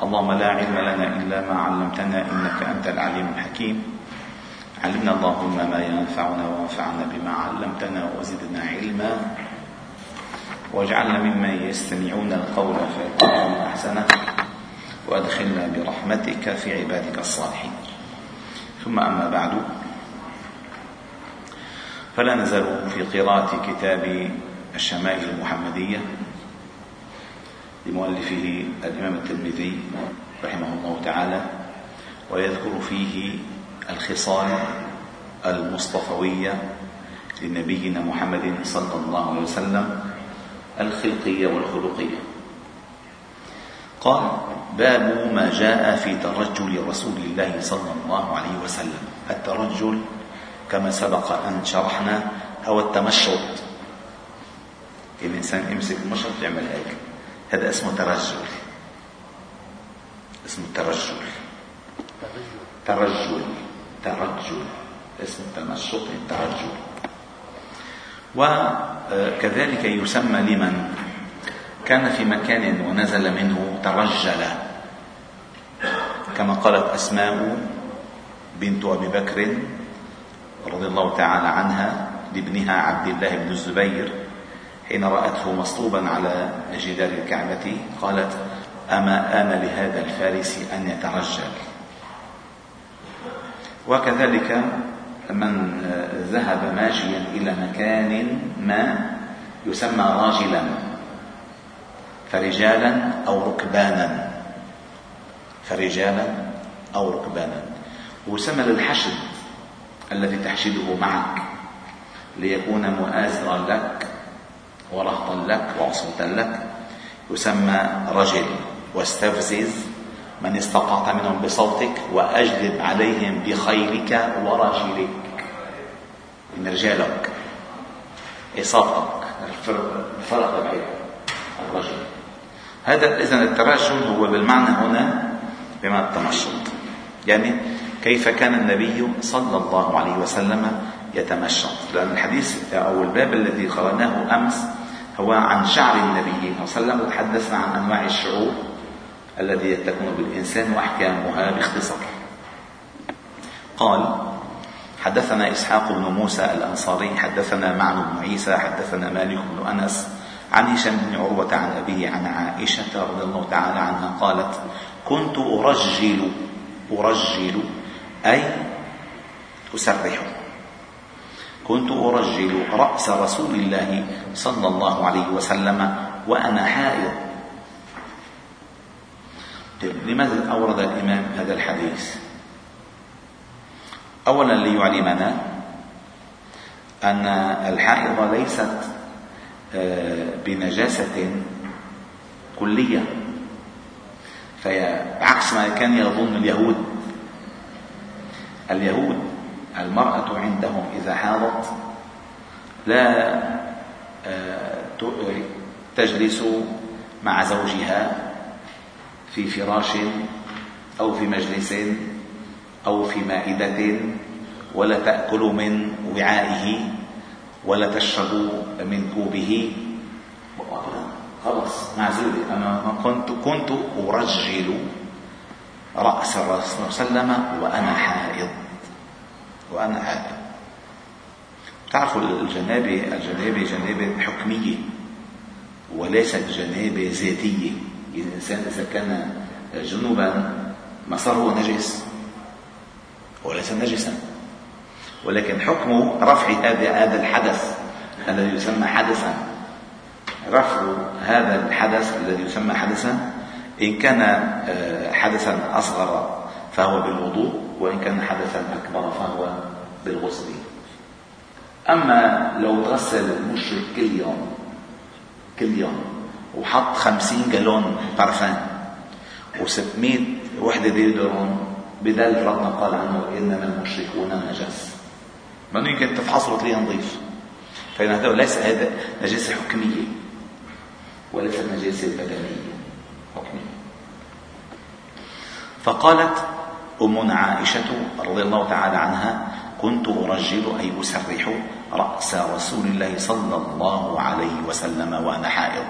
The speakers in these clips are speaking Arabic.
اللهم لا علم لنا إلا ما علمتنا إنك أنت العليم الحكيم. علمنا اللهم ما ينفعنا وانفعنا بما علمتنا وزدنا علما. واجعلنا ممن يستمعون القول فيتبعون أحسنه. وأدخلنا برحمتك في عبادك الصالحين. ثم أما بعد. فلا نزال في قراءة كتاب الشمائل المحمدية. لمؤلفه الإمام الترمذي رحمه الله تعالى ويذكر فيه الخصال المصطفوية لنبينا محمد صلى الله عليه وسلم الخلقية والخلقية. قال باب ما جاء في ترجل رسول الله صلى الله عليه وسلم. الترجل كما سبق أن شرحنا هو التمشط. الإنسان يمسك المشط يعمل هيك. هذا اسمه ترجل. اسمه ترجل. ترجل. ترجل. اسم التمشط الترجل وكذلك يسمى لمن؟ كان في مكان ونزل منه ترجل. كما قالت أسماء بنت أبي بكر رضي الله تعالى عنها لابنها عبد الله بن الزبير. حين رأته مصلوبا على جدار الكعبة قالت أما آن لهذا الفارس أن يترجل؟ وكذلك من ذهب ماشيا إلى مكان ما يسمى راجلا فرجالا أو ركبانا فرجالا أو ركبانا. ويسمى للحشد الذي تحشده معك ليكون مؤازرا لك ورهطا لك وعصمة لك. يسمى رجل. واستفزز من استطعت منهم بصوتك وأجلب عليهم بخيلك ورجلك. من رجالك إصابتك الفرق بعيد الرجل. هذا إذا الترجل هو بالمعنى هنا بمعنى التمشط يعني كيف كان النبي صلى الله عليه وسلم يتمشط لأن الحديث أو الباب الذي قرأناه أمس هو عن شعر النبي صلى الله عليه وسلم وتحدثنا عن أنواع الشعور الذي تكون بالإنسان وأحكامها باختصار. قال حدثنا إسحاق بن موسى الأنصاري حدثنا معن بن عيسى حدثنا مالك بن أنس عن هشام بن عروة عن أبيه عن عائشة رضي الله تعالى عنها قالت كنت أرجل أرجل أي أسرح. كنت أرجل رأس رسول الله صلى الله عليه وسلم وأنا حائض. لماذا أورد الإمام هذا الحديث؟ أولا ليعلمنا أن الحائض ليست آه، بنجاسة كلية فعكس ما كان يظن اليهود. اليهود المرأة عندهم إذا حاضت لا آه، تجلس مع زوجها في فراش أو في مجلس أو في مائدة ولا تأكل من وعائه ولا تشرب من كوبه. خلاص معزولة أنا كنت كنت أرجل رأس الرسول صلى الله عليه وسلم وأنا حائض. حائض تعرفوا الجنابة الجنابة جنابة حكمية وليست جنابة ذاتية. يعني الإنسان إذا كان جنوبا هو نجس وليس نجسا. ولكن حكم رفع هذا هذا الحدث الذي يسمى حدثا. رفع هذا الحدث الذي يسمى حدثا إن كان آه، حدثا أصغر فهو بالوضوء وإن كان حدثا أكبر فهو بالغسل. أما لو تغسل المشرك كل يوم كل يوم وحط خمسين جالون بارفان وستمائة وحدة ديودرون بدل ربنا قال عنه إنما المشركون نجس. ما يمكن تفحصه وتلاقيه نظيف. فإن هذا ليس هذا نجاسة حكمية وليست نجاسة بدنية حكمية. فقالت أمنا عائشة رضي الله تعالى عنها كنت أرجل أي أسرح رأس رسول الله صلى الله عليه وسلم وأنا حائض.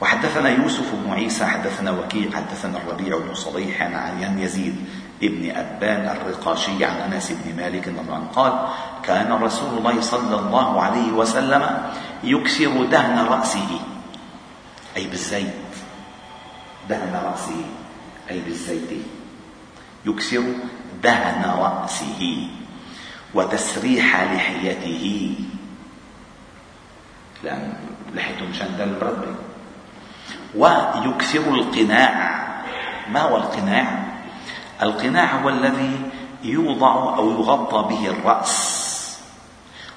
وحدثنا يوسف بن عيسى حدثنا وكيع حدثنا الربيع بن صبيح عن يزيد ابن أبان الرقاشي عن أنس بن مالك رضي الله قال كان رسول الله صلى الله عليه وسلم يكثر دهن رأسه. أي بالزيت. دهن رأسه. أي بالزيت. يكثر دهن رأسه وتسريح لحيته. لأن لحيته مشان ده البرد ويكثر القناع. ما هو القناع؟ القناع هو الذي يوضع أو يغطى به الرأس.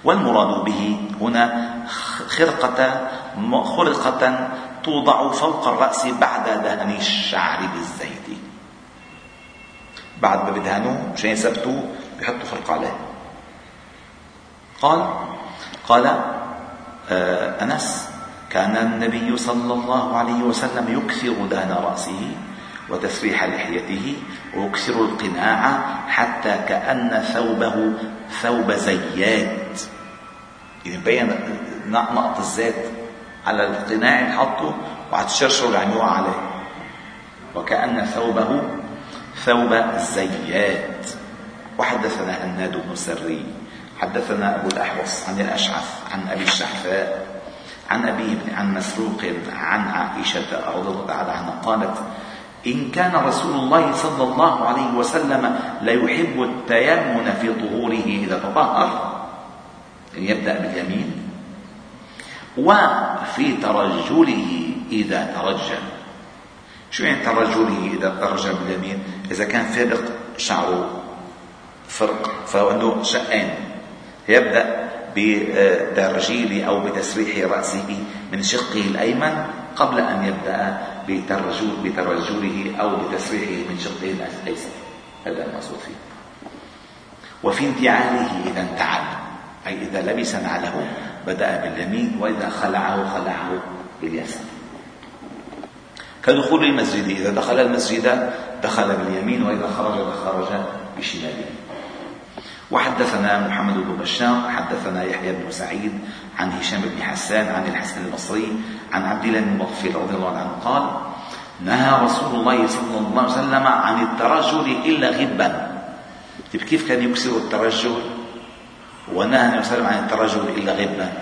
والمراد به هنا خرقة خرقة توضع فوق الرأس بعد دهن الشعر بالزيت. بعد ما بدهنوه مشان يثبتوه بيحطوا خرقة عليه. قال قال آه أنس كان النبي صلى الله عليه وسلم يكثر دهن رأسه وتسريح لحيته ويكسر القناع حتى كأن ثوبه ثوب زيات. إذا بين نقط الزيت على القناع اللي حطه وعلى الشرشر اللي عم يوقع عليه. وكأن ثوبه ثوب الزيات. وحدثنا هناد بن سري حدثنا أبو الأحوص عن الأشعث عن أبي الشحفاء عن أبيه عن مسروق عن عائشة رضي الله تعالى عنها قالت إن كان رسول الله صلى الله عليه وسلم ليحب التيمن في طهوره إذا تطهر يعني يبدأ باليمين وفي ترجله إذا ترجل. شو يعني ترجله إذا ترجل باليمين؟ إذا كان فرق شعره فرق فهو عنده شقين. يبدأ بترجيل أو بتسريح رأسه من شقه الأيمن قبل أن يبدأ بترجل بترجله أو بتسريحه من شقه الأيسر. هذا المقصود فيه. وفي انتعاله إذا انتعل أي إذا لبس نعله بدأ باليمين وإذا خلعه خلعه باليسار. كدخول المسجد. إذا دخل المسجد دخل باليمين وإذا خرج خرج بشماله. وحدثنا محمد بن بشار حدثنا يحيى بن سعيد عن هشام بن حسان عن الحسن البصري عن عبد الله بن مغفر رضي الله عنه قال نهى رسول الله صلى الله عليه وسلم عن الترجل إلا غبا. طيب كيف كان يكسر الترجل؟ ونهى النبي صلى الله عليه وسلم عن الترجل إلا غبا.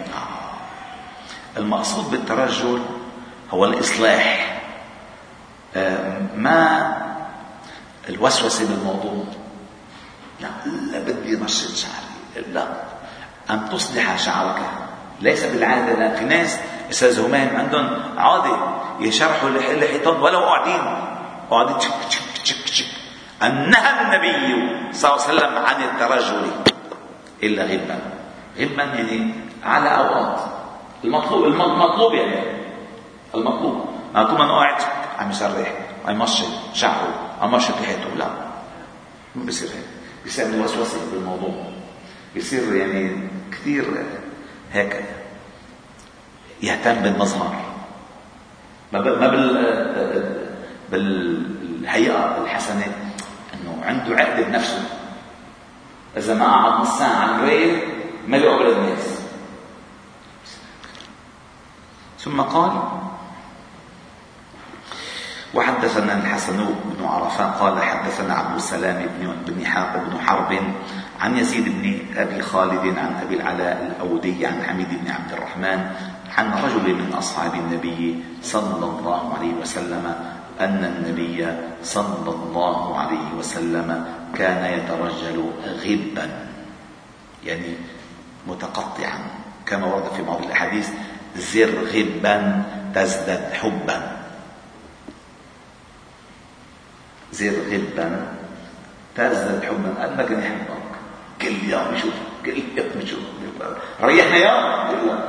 المقصود بالترجل هو الإصلاح. ما الوسوسة بالموضوع لا لا بدي مشط شعري لا. أن تصلح شعرك؟ ليس بالعادة لا في ناس أستاذ همام عندهم عادة يشرحوا لحيتهم ولو قاعدين. قاعدين تشك تشك تشك تشك. أن نهى النبي صلى الله عليه وسلم عن الترجل. إلا غبا. غبا يعني على أوقات. المطلوب المطلوب يعني. المطلوب. ما ما قاعد عم يسرح عم يمشط شعره عم يمشط لحيته لا ما بصير هيك بيسبب وسوسه بالموضوع بيصير يعني كثير هيك يهتم بالمظهر ما ما بال بالهيئه الحسنه انه عنده عقده بنفسه اذا ما قعد نص ساعه على الريل ما بيقبل الناس ثم قال وحدثنا الحسن بن عرفة قال حدثنا عبد السلام بن بن بن حرب عن يزيد بن أبي خالد عن أبي العلاء الأودي عن حميد بن عبد الرحمن عن رجل من أصحاب النبي صلى الله عليه وسلم أن النبي صلى الله عليه وسلم كان يترجل غبا يعني متقطعا. كما ورد في بعض الأحاديث زر غبا تزدد حبا. زير غبا تزداد حبا قد ما كان يحبك. كل يوم يشوف كل يوم يشوف ريحنا يوم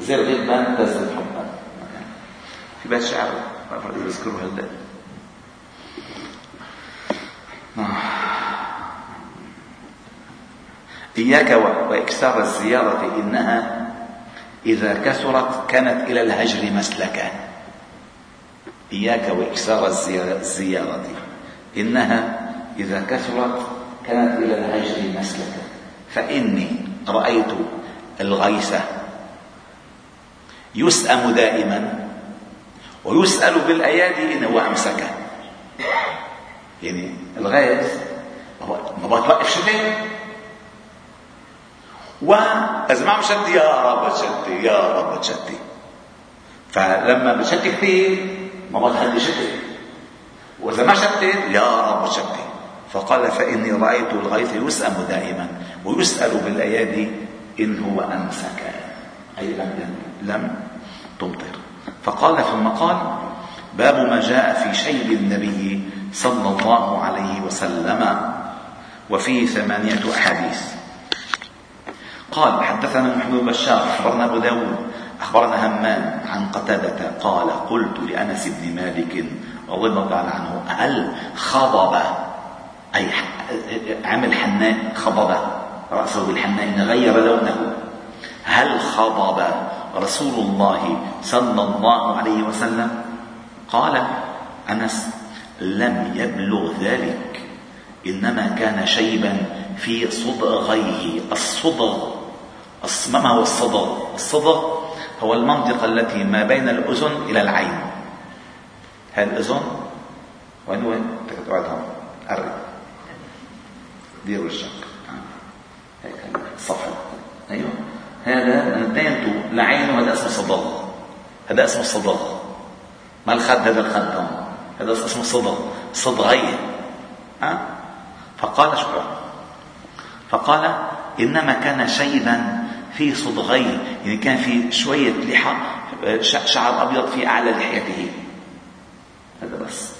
زير غبا تزداد حبا في بيت شعر ما بعرف بذكره هلا. إياك وإكثار الزيارة إنها إذا كثرت كانت إلى الهجر مسلكا. إياك وإكثار الزيارة. إنها إذا كثرت كانت إلى الهجر مسلكا فإني رأيت الغيث يسأم دائما ويسأل بالأيادي إن هو أمسكه يعني الغاز ما بتوقف شتي وإذا ما مشتي يا رب تشتي يا رب تشتي فلما بشتي كثير ما بتخلي شتي وإذا ما شتت يا رب شتي فقال فإني رأيت الغيث يسأم دائما ويسأل بالأيادي إن هو أمسك. أي لم لم تمطر. فقال ثم قال باب ما جاء في شيب النبي صلى الله عليه وسلم وفيه ثمانية أحاديث. قال حدثنا محمد بن بشار أخبرنا أبو داود أخبرنا همام عن قتادة قال قلت لأنس بن مالك رضي الله تعالى عنه هل خضب؟ أي عمل حناء خضب رأسه بالحناء غير لونه. هل خضب رسول الله صلى الله عليه وسلم؟ قال أنس لم يبلغ ذلك إنما كان شيبا في صدغيه الصدغ ما هو الصدغ الصدغ هو المنطقة التي ما بين الأذن إلى العين. هاي الأذن وين وين؟ تقعد هون قرب دير وشك. هيك الصفحة أيوه. هذا انتينتو لعين وهذا اسمه صدغ هذا اسمه صدغ ما الخد؟ هذا الخد. هون هذا اسمه صدغ صدغية ها؟ فقال شكرا. فقال إنما كان شيبا في صدغيه يعني كان في شوية لحى شعر أبيض في أعلى لحيته. هذا بس.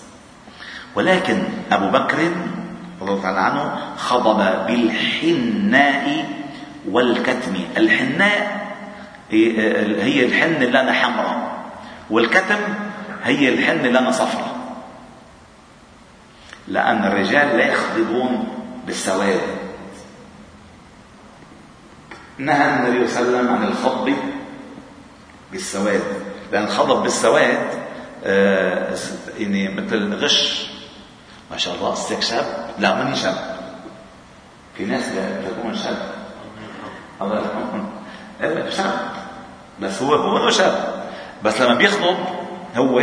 ولكن أبو بكر رضي الله تعالى عنه خضب بالحناء والكتم. الحناء هي الحن اللي لنا حمراء والكتم هي الحن اللي لنا صفراء. لأن الرجال لا يخضبون بالسواد. نهى النبي صلى الله عليه وسلم عن الخضب بالسواد. لأن الخضب بالسواد آه يعني مثل غش. ما شاء الله استك شاب. لا ماني شاب. في ناس تكون شاب. الله يرحمهم. إيه، شاب. بس هو هو شاب. بس لما بيخضب هو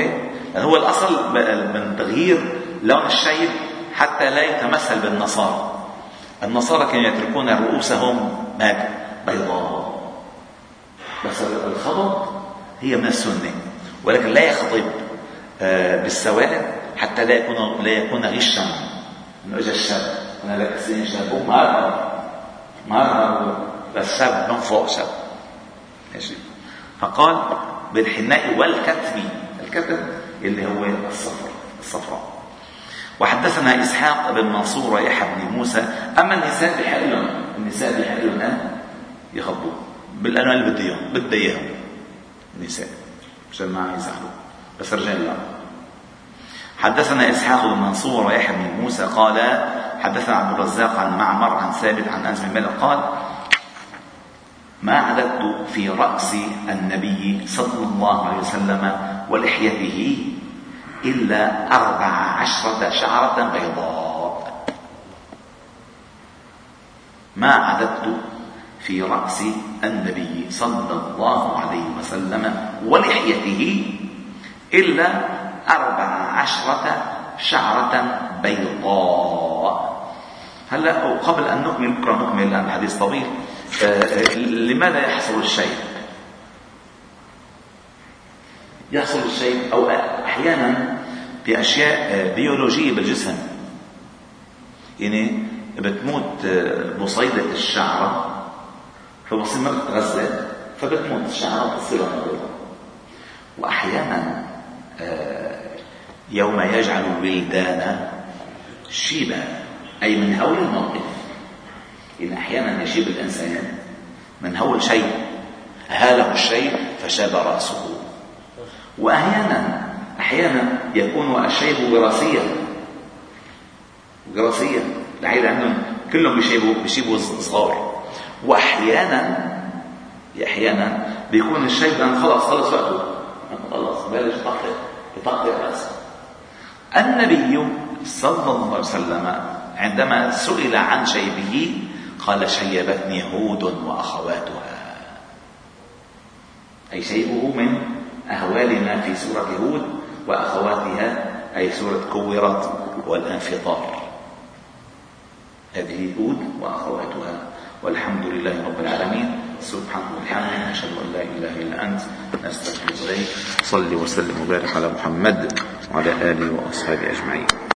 هو الأصل من تغيير لون الشيب حتى لا يتمثل بالنصارى. النصارى كانوا يتركون رؤوسهم ماذا بيضاء. بس الخضب هي من السنة ولكن لا يخضب آه، بالسواد حتى لا يكون لا يكون غشا. إنه اجى الشاب أنا لك سنين شاب ما ما بس شاب من فوق شاب. ماشي؟ فقال بالحناء والكتم الكتم اللي هو الصفر الصفراء. وحدثنا إسحاق بن منصور ويحيى بن موسى أما النساء بحق لهم النساء بحق يخبوا. بالالوان اللي بده إياهم بده إياهم. النساء مشان ما يزعلوا بس الرجال لا. حدثنا إسحاق بن منصور ويحيى بن موسى قال حدثنا عبد الرزاق عن معمر عن ثابت عن أنس بن مالك قال ما عددت في رأس النبي صلى الله عليه وسلم ولحيته إلا أربع عشرة شعرة بيضاء. ما عددت في رأس النبي صلى الله عليه وسلم ولحيته إلا أربع عشرة شعرة بيضاء. هلا قبل أن نكمل بكرة نكمل لأن الحديث طويل. آه، لماذا يحصل الشيء؟ يحصل الشيء أو أحيانا بأشياء آه، بيولوجية بالجسم. يعني بتموت آه، بصيدة الشعرة. فبصير ما بتتغذى فبتموت الشعرة بتصير بيضاء وأحيانا يوم يجعل الولدان شيبا أي من هول الموقف. إن أحيانا يشيب الإنسان من هول شيء هاله الشيء فشاب رأسه. وأحيانا أحيانا يكون الشيب وراثيا. وراثيا العيلة عندهم كلهم بيشيبوا بيشيبوا صغار. وأحيانا أحيانا بيكون الشيب لأن خلص خلص وقته. خلص بلش يطقطق يطقطق رأسه النبي صلى الله عليه وسلم عندما سئل عن شيبه قال شيبتني هود وأخواتها. أي شيبه من أهوال ما في سورة هود وأخواتها أي سورة كورت والانفطار. هذه هود وأخواتها. والحمد لله رب العالمين. سبحانه وبحمده نشهد أن لا إله إلا أنت نستغفرك إليك. صل وسلم وبارك على محمد وعلى آله وأصحابه أجمعين.